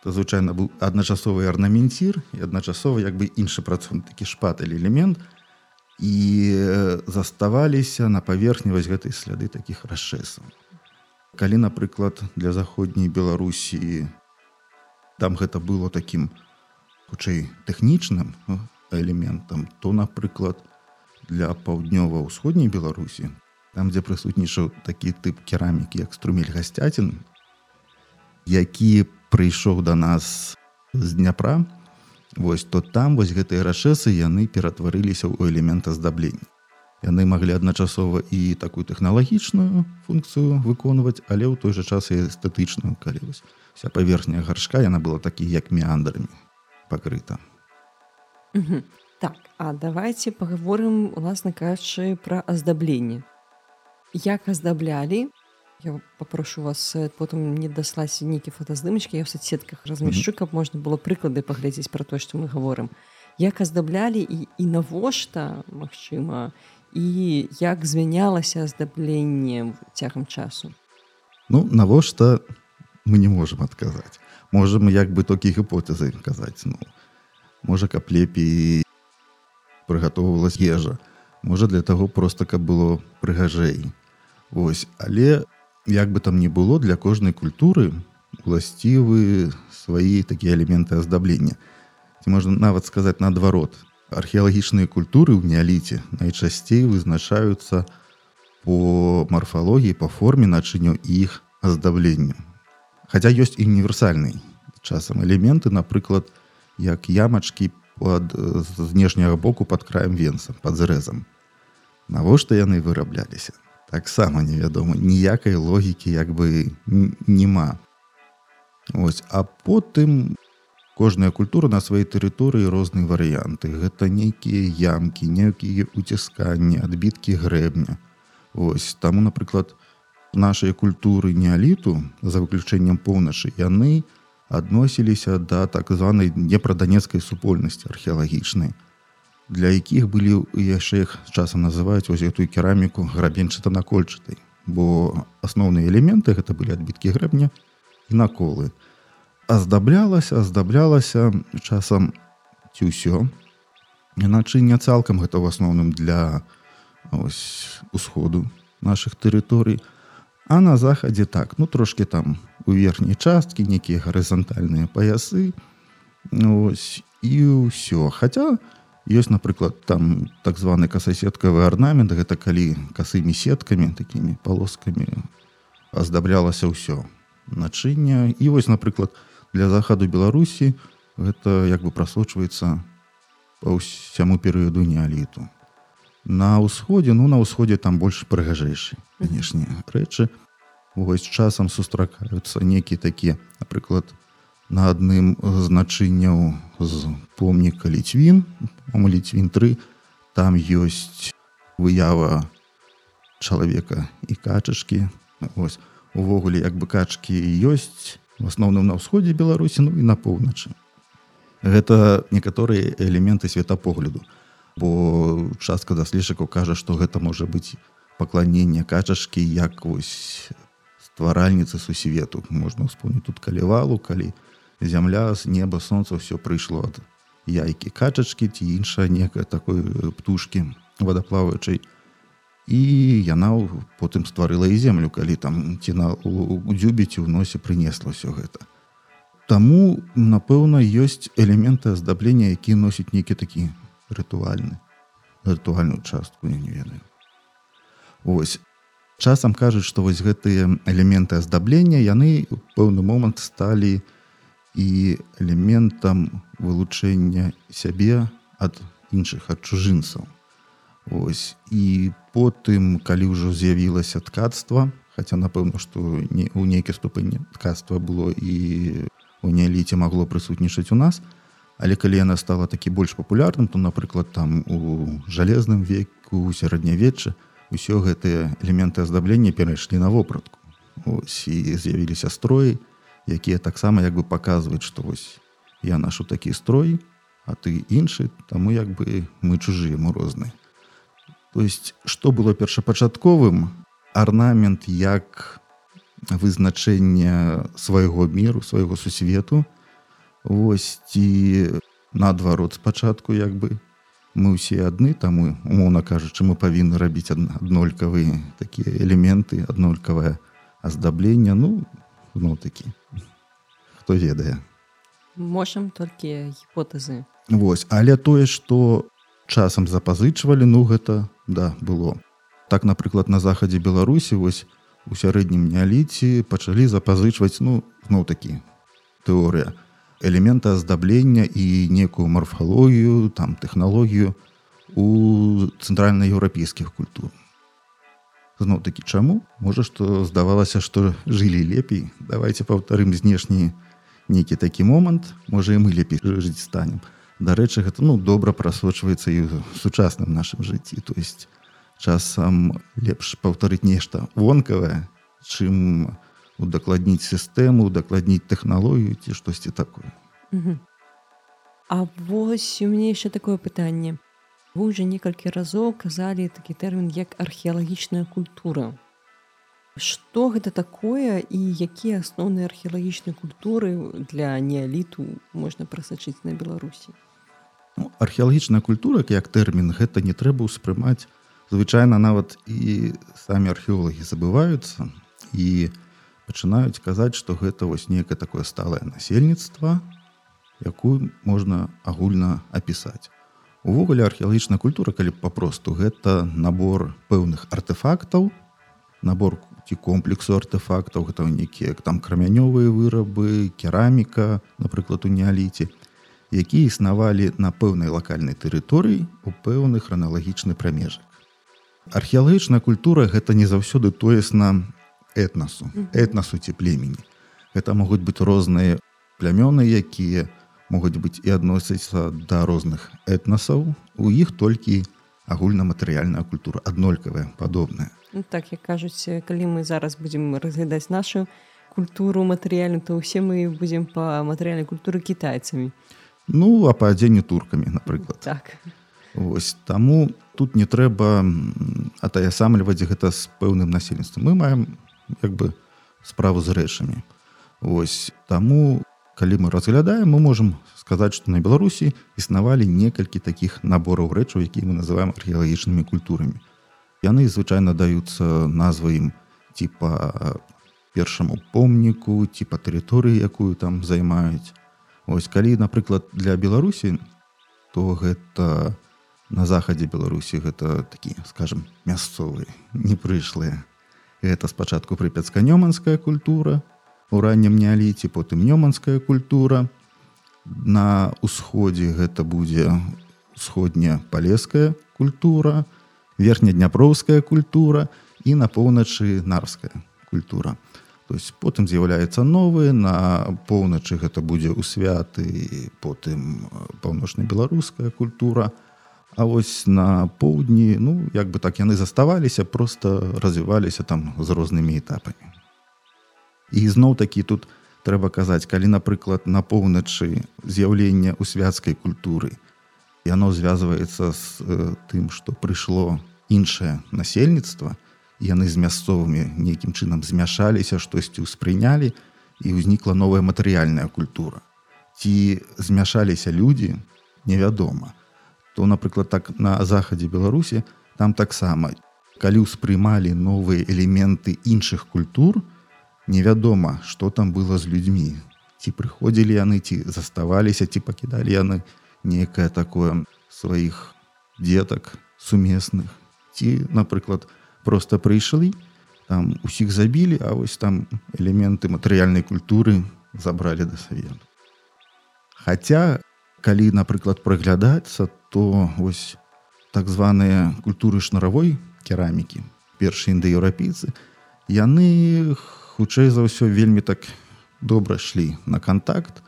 [SPEAKER 1] то звычайна быў адначасовы арнаментір і адначасова як бы іншы працун такі шпаталь элемент. І заставаліся на паверхні вось гэтай сляды такіх расчэсаў. Калі напрыклад для заходняй беларусі там гэта было таким хутчэй тэхнічным ну, элементам то напрыклад для паўднёва-ўсходняй беларусі там дзе прысутнічаў такі тып керамікі як струмель гасцяцін які прыйшоў да нас з дняпра вось то там вось гэтыя рашэсы яны ператварыліся ў элемента здаблення яны маглі адначасова і такую тэхналагічную функцыю выконваць але ў той жа час і эстэтычную калі вось вся паверхня гаршка яна была такі як меандрамі пакрыта.
[SPEAKER 2] Так а давайте паговорым уласна кажучы пра аздабленне як аздаблялі я папрошу вас э, потым не даслаць нейкі фотаздымачкі я ў соцсетках размяшчу каб можна было прыклады паглядзець пра то што мы гаворым як аздаблялі і і навошта магчыма і як змянялася аздабленне цягам часу?
[SPEAKER 1] Ну навошта мы не можемм адказаць можем як бы толькі гіпотэзы казаць ну. Можа каб лепей прыгатоўвалась ежа. Можа для таго просто каб было прыгажэй. Вось але як бы там не было для кожнай культуры уласцівы свае такія элементы аздаблення ці можна нават сказаць наадварот. Археалагічныя культуры ў неаліце найчасцей вызначаюцца по марфалогіі па форме начыню іх аздабленню Хаця ёсць і універсальны часам элементы напрыклад як ямачкі под знешняга боку под краем венца под зрэзам навошта яны вырабляліся? Таксама невядома ніякай логікі як бы няма. Ось а потым кожная культура на сваёй тэрыторыі розныя варыянты. Гэта нейкія ямкі нейкія уцісканні адбіткі грэбня ось таму напрыклад нашай культуры неаліту за выключэннем поўначы яны адносіліся да так званай непраданецкай супольнасці археалагічнай для якіх былі яшчэ іх часам называюць вось гэтую кераміку грабенчата-накольчатай бо асноўныя элементы гэта былі адбіткі грэбня і наколы. Аздаблялася аздаблялася часам ці ўсё. Іначай не цалкам гэта ў асноўным для ось, усходу наших тэрыторый на захадзе так ну трошки там у верхняй часткі нейкія гарызантальныя паясы. Ось, і ўсё. У ёсць напрыклад там так званы касасеткавы арнамент. Гэта калі касымі сеткамі такімі палоскамі аздаблялася ўсё начыння. І вось напрыклад для захаду беларусі гэта як бы прасочваецца па ўсяму перыяду неаліту на ўсходзе ну на ўсходзе там больш прыгажэйшы канешне рэчы. Вось часам сустракаюцца нейкія такія напрыклад на адным значынняў з помніка ліцвін ліцвін 3 там ёсць выява чалавека і качачкі. Ось увогуле як бы качкі ёсць в асноўным на ўсходзе беларусі ну і на поўначы. Гэта некаторыя элементы светапогляду бо частка даследчыкаў кажа што гэта можа быць пакланення качачкі як вось стваральніцы сусвету. Можна ўспомніць тут калівалу калі зямля з неба сонца ўсё прыйшло ад яйкі качачкі ці іншая некая такой птушкі вадаплаваючай. І яна потым стварыла і землю калі там ці на у дзюбіці ў носе прынесла ўсё гэта. Таму напэўна ёсць элементы аздаблення які носяць нейкі такі рытуальны рытуальную частку я не ведаю Вось часам кажуць што вось гэтыя элементы аздаблення яны пэўны момант сталі, і элементам вылучэння сябе ад іншых ад чужынцаў. Ось і потым калі ўжо з'явілася ткацтва хаця напэўна што не у нейкай ступені ткацтва было і у неаліце магло прысутнічаць у нас але калі яна стала такі больш папулярным то напрыклад там у жалезным веку сярэднявечча ўсё гэтыя элементы аздаблення перайшлі на вопратку. Ось і з'явіліся строі якія таксама як бы паказваюць што вось я нашу такі строй а ты іншы таму як бы мы чужыя мы розныя. То есть што было першапачатковым? Арнамент як вызначэнне свайго міру свайго сусвету ось ці наадварот спачатку як бы. Мы ўсе адны таму умоўна кажучы мы павінны рабіць аднолькавыя такія элементы аднолькавае аздаблення ну ну такі хто ведае.
[SPEAKER 2] Можам толькі гіпотэзы.
[SPEAKER 1] Вось але тое што часам запазычвалі ну гэта да было. Так напрыклад на захадзе беларусі вось у сярэднім неаліце пачалі запазычваць ну ну такі тэорыя элемента аздаблення і некую марфалогію там тэхналогію у цэнтральна-еўрапейскіх культур. Зноў такі чаму можа што здавалася што жылі лепей. Давайте паўтарым знешні нейкі такі момант. Можа і мы лепей жыць станем. Дарэчы гэта ну добра прасочваецца і ў сучасным нашым жыцці. То есть часам лепш паўтарыць нешта вонкавае чым удакладніць сістэму удакладніць тэхналогію ці штосьці такое.
[SPEAKER 2] А вось у мне яшчэ такое пытанне вы уже некалькі разоў казалі такі тэрмін як археалагічная культура. Что гэта такое і якія асноўныя археалагічныя культуры для неаліту можна прасачыць на беларусі
[SPEAKER 1] ну, археалагічная культура як тэрмін гэта не трэба ўспрымаць звычайна нават і самі археолагі забываюцца і пачынаюць казаць што гэта вось некае такое сталае насельніцтва якую можна агульна апісаць. Увогуле археалагічная культура калі папросту гэта набор пэўных артефактаў набор ці комплексу артефактаў гэта нейкія там крамянёвыя вырабы кераміка напрыклад у неаліце якія існавалі на пэўнай лакальнай тэрыторыі у пэўны храналагічны прамежак. Археалагічная культура гэта не заўсёды тоесна этнасу этнасу ці племені гэта могуць быць розныя плямёны якія могуць быць і адносяцца да розных этнасаў у іх толькі агульнаматэрыяльная культура аднолькавая падобная
[SPEAKER 2] Ну, так як кажуць калі мы зараз будзем разглядаць нашу культуру матэрыяльную то ўсе мы будзем па матэрыяльнай культуры кітайцамі
[SPEAKER 1] ну а па адзенні туркамі напрыклад
[SPEAKER 2] так.
[SPEAKER 1] Вось таму тут не трэба атаясамліваць гэта з пэўным насельніцтвам. Мы маем як бы справу з рэчамі Вось таму калі мы разглядаем мы можемм сказаць што на беларусі існавалі некалькі такіх набораў рэчаў які мы называем археалагічнымі культурамі. Яны звычайна даюцца назвы ім типа першаму помніку типа тэрыторыі якую там займаюць. Ось калі напрыклад для беларусі то гэта на захадзе беларусі гэта такі скажем мясцовы не прыйшлыя это спачатку прыпяцка-нёманская культура у раннім неаліце потым нёманская культура. На ўсходзе гэта будзе сходняя палеская культура на верхнедняпроўская культура і на поўначы нарская культура. То есть потым з'яўляецца новы на поўначы гэта будзе ў святы потым паўночна-беларуская культура А вось на поўдні ну як бы так яны заставаліся просто развіваліся там з рознымі этапамі. І зноў такі тут трэба казаць калі напрыклад на поўначы з'яўлення ў свяцкай культуры то яно звязваецца з э, тым што прыйшло іншае насельніцтва яны з мясцовымі нейкім чынам змяшаліся штосьці ўспрынялі і ўзнікла новая матэрыяльная культура. Ці змяшаліся людзі невядома то напрыклад так на захадзе беларусі там таксама калі ўспрымалі новыя элементы іншых культур. Невядома что там было з людзьмі ці прыходзілі яны ці заставаліся ці пакідалі яны некае такое сваіх дзетак сумесных ці напрыклад просто прыйшлі там усіх забілі а вось там элементы матэрыяльнай культуры забралі да савету Хаця калі напрыклад праглядацца то вось так званыя культуры шнаравой керамікі першыя індаеўрапейцы яны хутчэй за ўсё вельмі так добра шлі на контакт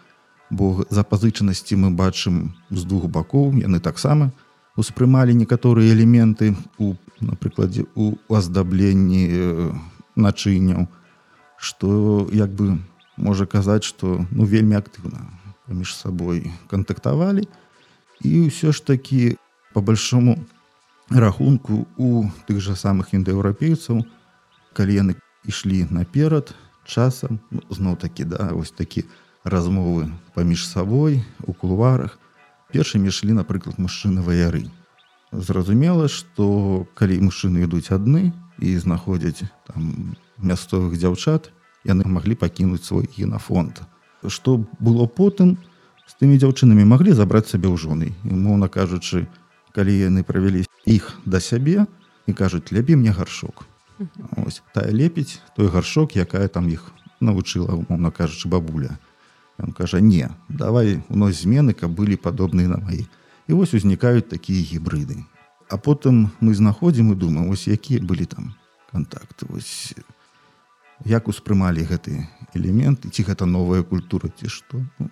[SPEAKER 1] бо запазычанасці мы бачым з двух бакоў яны таксама успрымалі некаторыя элементы у напрыкладзе у аздабленні начыняў што як бы можа казаць што ну вельмі актыўна паміж сабой кантактавалі. і ўсё ж такі по большому рахунку у тых жа самых індаеўрапейцаў калі яны ішлі наперад часам ну, зноў такі да вось такі размовы паміж сабой у кулуарах. Першымі ішлі напрыклад мужчыны ваяры зразумела што калі мужчыны ідуць адны і знаходзяць там мясцовых дзяўчат яны маглі пакінуць свой генафонд што было потым з тымі дзяўчынамі маглі забраць сабе ў жонай моўна кажучы калі яны правялі іх да сябе і кажуць лепей мне гаршок ось тая лепіць той гаршок якая там іх навучыла умоўна кажучы бабуля. Ён кажа не давай унось змены каб былі падобныя на маі і вось узнікаюць такія гібрыды. А потым мы знаходзім і думаем ось якія былі там контакты вось як успрымалі гэты элементы ці гэта новая культура ці што ну.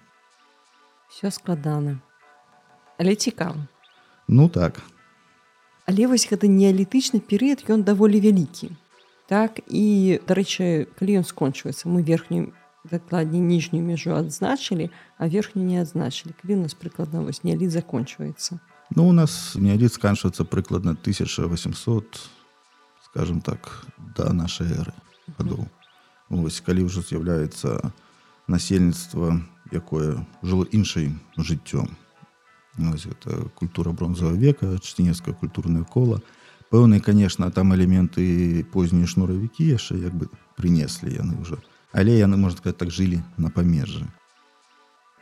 [SPEAKER 2] Все складана. Але цікава
[SPEAKER 1] ну так.
[SPEAKER 2] Але вось гэта неалітычны перыяд ён даволі вялікі. Так і дарэчы калі ён скончваецца мы верхнюю дакладней ніжнюю мяжу адзначылі а верхню не адзначылі. Калі у нас прыкладна вось неаліт закончваецца
[SPEAKER 1] ну у нас неаліт сканчваецца прыкладна 1800 скажем так да нашай эры гадоў. Ось калі ўжо з'яўляецца насельніцтва якое жыло іншай жыццём Вось гэта культура бронзавого века чцінецкае культурнае кола. Пэўныя конечно там элементы позні шнуравікі яшчэ як бы принеслі яны ўжо. Але яны можна сказать так жылі на памежжы.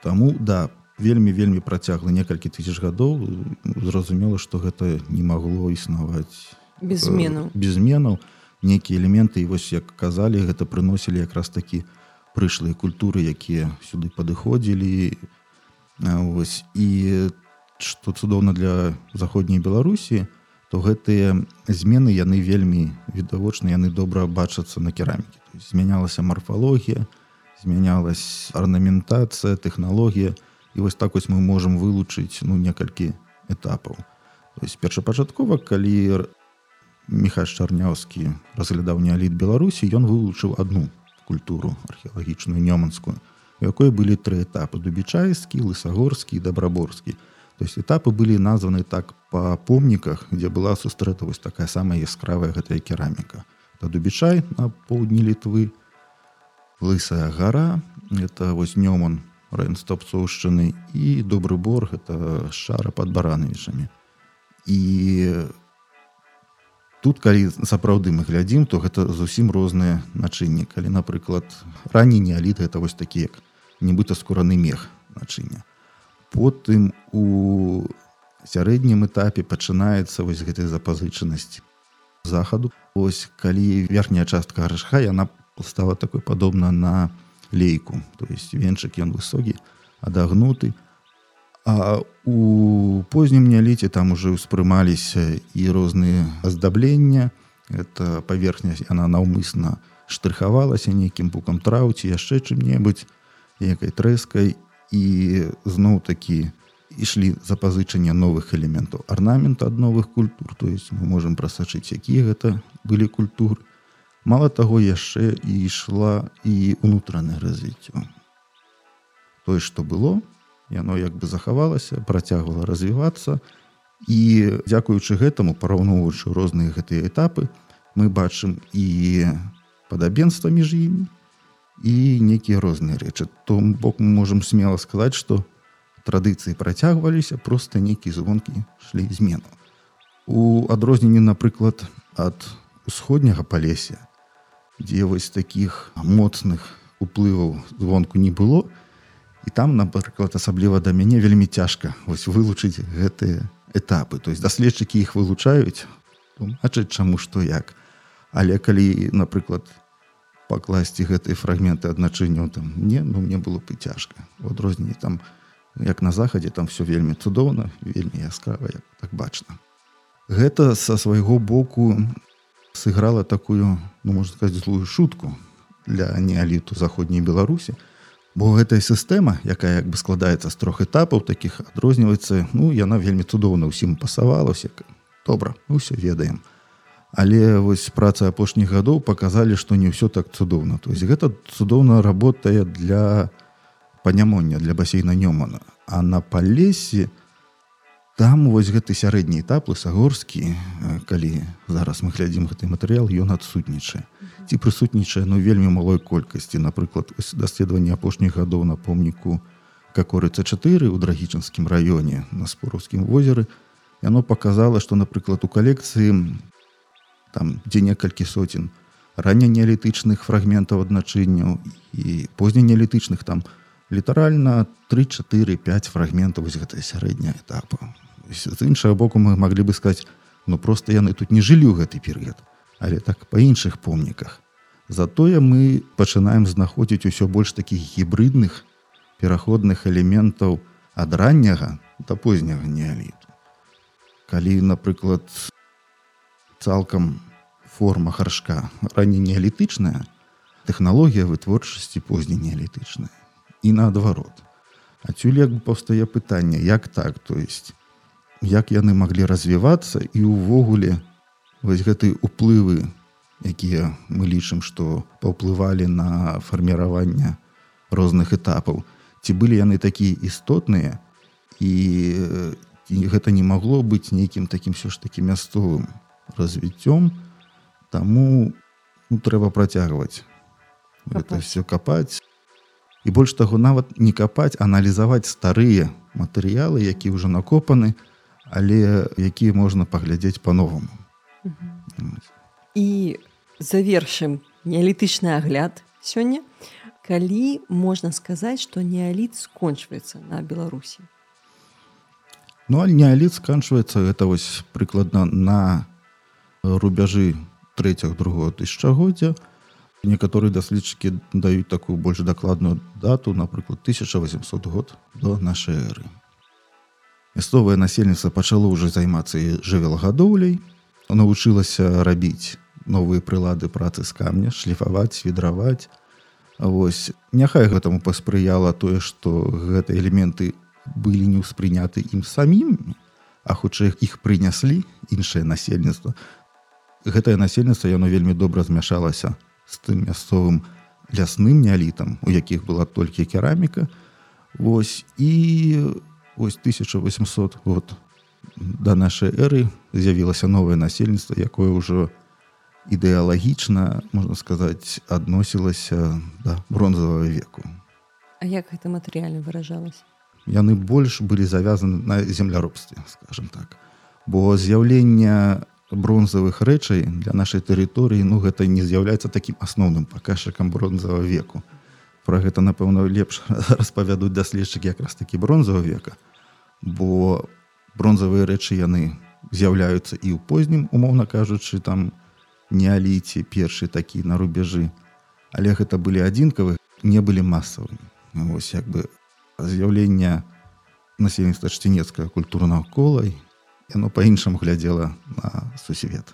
[SPEAKER 1] Таму да вельмі вельмі працяглы некалькі тысяч гадоў зразумела што гэта не магло існаваць
[SPEAKER 2] без зменаў.
[SPEAKER 1] э, без зменаў. Нейкія элементы і вось як казалі гэта прыносілі якраз такі прышлыя культуры якія сюды падыходзілі. Ось і што цудоўна для заходняй беларусі то гэтыя змены яны вельмі відавочна яны добра бачацца на керамікі. Змянялася марфалогія змянялась арнаментацыя тэхналогія. І вось так вось мы можемм вылучыць ну некалькі этапаў. Першапачаткова калі міха чарняўскі разглядаў неаліт беларусі ён вылучыў одну культуру археалагічную нёманскую у якой былі тры этапы дубічайскі лысагорскі дабраборскі то есть этапы былі названы так па помніках дзе была сустрэта вось такая самая яскравая гэтая кераміка. Та дубічай на поўдні літвы лысая гора это вось нёман рэнстопцоўшчыны і добры борг это шара под баранавічамі і тут калі сапраўды мы глядзім то гэта зусім розныя начынні. Калі напрыклад ранні неаліты это вось такі як нібыта скураны мех начыння. Потым у сярэднім этапе пачынаецца вось гэтай запазычанасць захаду. Ось калі верхняя частка гарышха яна стала такой падобна на лейку. То есть венчык ён высокі адагнуты А у познім неаліце там уже ўспрымаліся і розныя аздаблення это паверхня яна наўмысна штрыхавалася нейкім пукам траўці яшчэ чым-небудзь якай трэскай і зноў такі ішлі запазычання новых элементаў арнамент ад новых культур то есть мы можемм прасачыць якія гэта былі культуры. Мало таго яшчэ і ішла і унутранае развіццё тое што было яно як бы захавалася працягвала развівацца і дзякуючы гэтаму параўноўваючы розныя гэтыя этапы мы бачым і падабенства між імі і нейкія розныя рэчы. То бок мы можемм смела сказаць што традыцыі працягваліся просто нейкія звонкі шлі змену. У адрозненні напрыклад ад усходняга палеся дзе вось таких моцных уплываў звонку не было то і там напрыклад асабліва да мяне вельмі цяжка вось вылучыць гэтыя этапы то есть даследчыкі іх вылучаюць тлумачыць чаму што як? Але калі напрыклад пакласці гэтыя фрагменты адначынняў там не ну мне было бы цяжка у адрозненні там як на захадзе там все вельмі цудоўна вельмі яскрава як так бачна. Гэта са свайго боку сыграла такую ну можна сказать злую шутку для неаліту заходняй беларусі Бо гэтая сістэма, якая як бы складаецца з трох этапаў такіх адрозніваецца, ну яна вельмі цудоўна ўсім пасавалася. добра, ўсё ведаем. Але вось праца апошніх гадоў паказалі, што не ўсё так цудоўна. То есть гэта цудоўна работае для панямоння для басейна Нёмана. А на палесе, там вось гэты сярэдні этап лысагорскі калі зараз мы глядзім гэты матэрыял ён адсутнічае. Ці прысутнічае ну вельмі малой колькасці. Напрыклад даследаванне апошніх гадоў на помніку какорыца 4 у драгічанскім раёне на спораўскім возеры. Яно показала что напрыклад у калекцыі там дзе некалькі соцень ранне неалітычных фрагментаў адначынняў і позня неалітычных там літаральна 3-4-5 фрагментаў вось гэтая сярэдняя этапа з іншага боку мы маглі бы сказаць ну просто яны тут не жылі ў гэты перыяд але так па іншых помніках затое мы пачынаем знаходзіць усё больш такіх гібридных пераходных элементаў ад ранняга да позняга неаліту. Калі напрыклад цалкам форма харшка раней неалітычная тэхналогія вытворчасці позняй неалітычная. І наадварот. Адсюль як бы паўстае пытанне як так? То есть як яны маглі развівацца і ўвогуле вось гэты уплывы якія мы лічым што паўплывалі на фарміраванне розных этапаў. Ці былі яны такія істотныя і, гэта не магло быць нейкім такім все ж таки мясцовым развіццём. Таму ну, трэба працягваць гэта все капаць. І больш таго нават не капаць аналізаваць старыя матэрыялы які ўжо накопаны але якія можна паглядзець по-новаму
[SPEAKER 2] і завершым неалітычны агляд сёння. Калі можна сказаць што неаліт скончваецца на беларусі?
[SPEAKER 1] Ну неаліт сканчваецца это вось прыкладна на рубяжы трэцяг другого тысячагоддзя. Некаторыя даследчыкі даюць такую больш дакладную дату напрыклад 1800 год до нашай эры мясцовае насельніцтва пачало ўжо займацца і жывелагадоўляй навучылася рабіць новыя прылады працы з камня шліфаваць свідраваць Вось няхай гэтаму паспрыяла тое што гэты элементы былі не ўспрыняты ім самім а хутчэй іх прыняслі іншае насельніцтва. Гэтае насельніцтва яно вельмі добра змяшалася з тым мясцовым лясным неалітам у якіх была толькі кераміка. Вось і ось 1800 год да нашай эры з'явілася новае насельніцтва якое ўжо ідэалагічна можна сказаць адносілася да бронзавага веку
[SPEAKER 2] А як гэта матэрыяльна выражалася
[SPEAKER 1] яны больш былі завязаны на земляробстве скажем так. Бо з'яўлення бронзавых рэчай для нашай тэрыторыі ну гэта не з'яўляецца такім асноўным паказчыкам бронзавага веку про гэта напэўна лепш распавядуць даследчык якраз такі бронзавага века бо бронзавыя рэчы яны з'яўляюцца і ў познім умоўна кажучы там неаліце першы такі на рубежы але гэта былі адзінкавы не былі масавымі вось як бы з'яўлення насельніцтва чцінецкая культурнага колай яно па-іншаму глядзела на сусвет.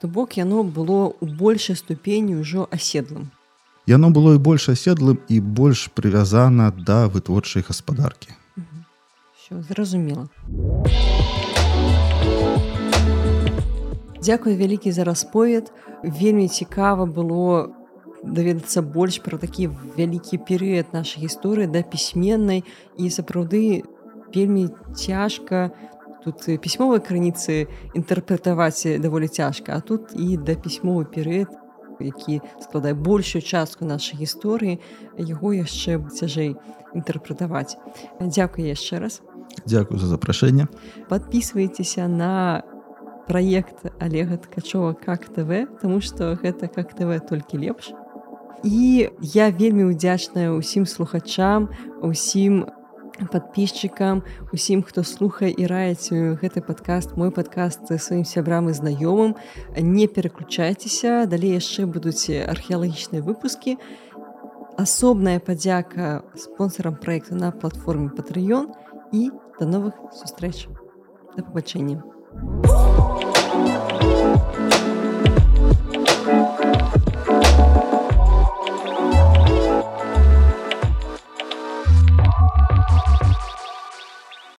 [SPEAKER 2] То бок яно было ў большай ступені ўжо аседлым.
[SPEAKER 1] Яно было і больш аседлым і больш прывязана да вытворчай гаспадаркі.
[SPEAKER 2] Зразумела. Дзякуй вялікі за расповед. Вельмі цікава было даведацца больш пра такі вялікі перыяд нашай гісторыі да пісьменнай і сапраўды вельмі цяжка тут пісьмовай крыніцы інтэрпрэтаваць даволі цяжка а тут і да пісьмовы перыяд які складае большую частку нашай гісторыі яго яшчэ цяжэй інтэрпрэтаваць Дякую яшчэ раз.
[SPEAKER 1] Дякую за запрашэнне
[SPEAKER 2] подписывайтеся на праект олега ткачова как тв тому что гэта как тв толькі лепш і я вельмі удзячная ўсім слухачам усім у подписчикам усім хто слухае і раіць гэты подкаст мой подкаст сваім сябрам і знаёмым. Не пераключайцеся далей яшчэ будуць археалагічныя выпускі. Асобная падзяка спонсорам проекта на платформе патрыён і да новых сустрэч. Да пабачэння. Thank you.